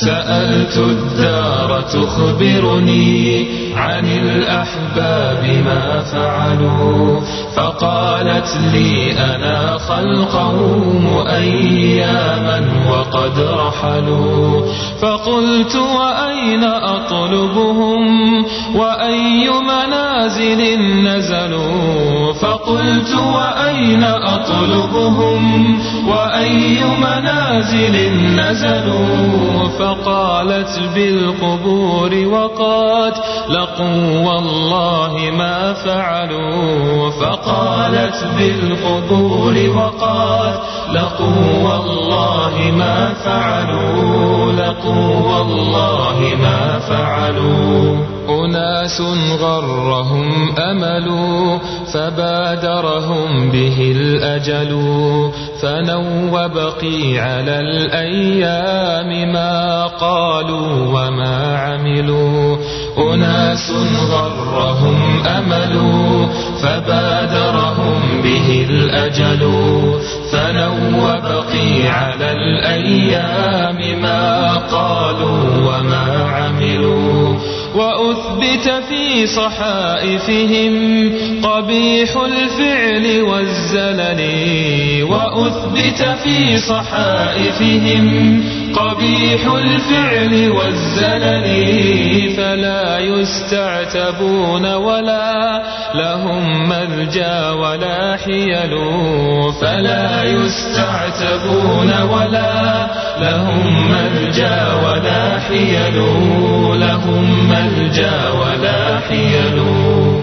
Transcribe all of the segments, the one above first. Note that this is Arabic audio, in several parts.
سألت الدار تخبرني عن الأحباب ما فعلوا فقالت لي أنا خلقهم أياما وقد رحلوا. فقلت وأين أطلبهم؟ وأي منازل نزلوا؟ فقلت وأين أطلبهم؟ وأي منازل نزلوا فقالت بالقبور وقد لقوا والله ما فعلوا فقالت بالقبور وقد لقوا والله ما فعلوا لقوا والله ما فعلوا أناس غرهم أمل فبادرهم به الأجل فنوا بقي على الأيام ما قالوا وما عملوا. أناس غرهم أمل فبادرهم به الأجل. فنوا بقي على الأيام وأثبت في صحائفهم قبيح الفعل والزلل وأثبت في صحائفهم قبيح الفعل والزلل فلا يستعتبون ولا لهم ملجا ولا حيل فلا يستعتبون ولا لهم ملجا حيل لهم ملجأ ولا حيل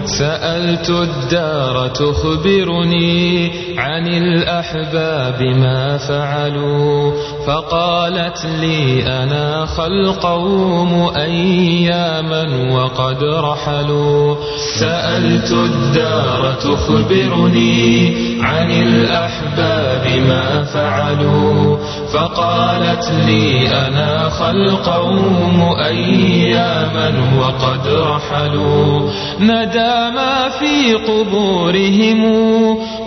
سألت الدار تخبرني عن الأحباب ما فعلوا. فقالت لي أنا خلقهم أياما وقد رحلوا. سألت الدار تخبرني عن الأحباب ما فعلوا فقالت لي أنا خلقهم أياما وقد رحلوا. ندى ما في قبورهم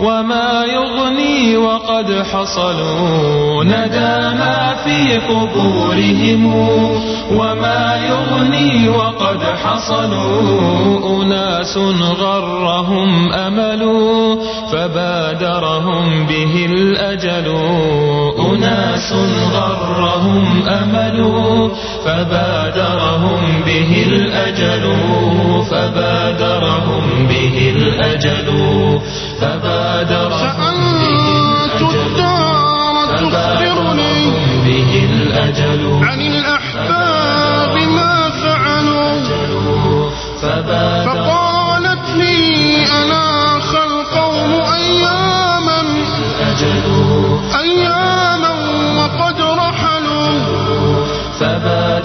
وما يغني وقد حصلوا. ندى ما في قبورهم وما يغني وقد حصلوا. أناس غرهم أمل فبادرهم به الأجل. أناس غرهم أمل. فبادرهم به الأجل. فبادرهم به الأجل. فبادرهم أياما وقد رحلوا.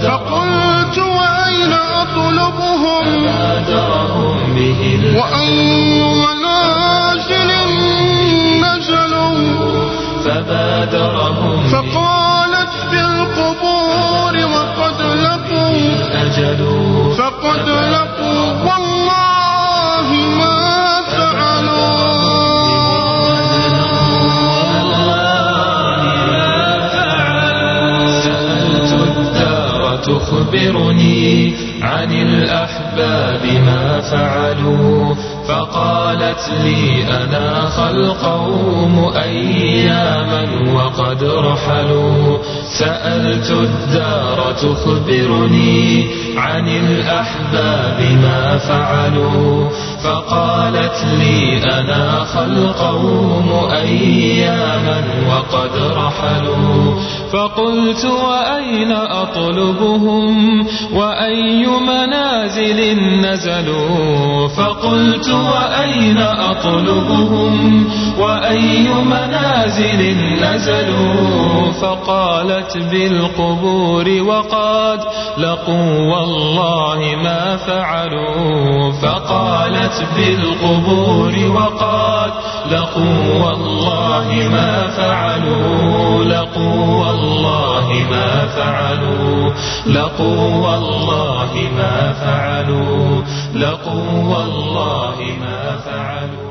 فقلت وأين أطلبهم؟ تخبرني عن الأحباب ما فعلوا فقالت لي أنا خلقهم أياما وقد رحلوا. سألت الدار تخبرني عن الأحباب ما فعلوا فقالت لي أنا خلقهم أياما وقد رحلوا. فقلت وأين أطلبهم؟ وأي منازل نزلوا؟ فقلت وأين أطلبهم؟ وأي منازل نزلوا؟ فقالت بالقبور وقد لقوا والله ما فعلوا. فقالت بالقبور وقد لقوا والله ما فعلوا. لقوا والله ما فعلوا. لقوا والله ما فعلوا. لقوا والله ما فعلوا.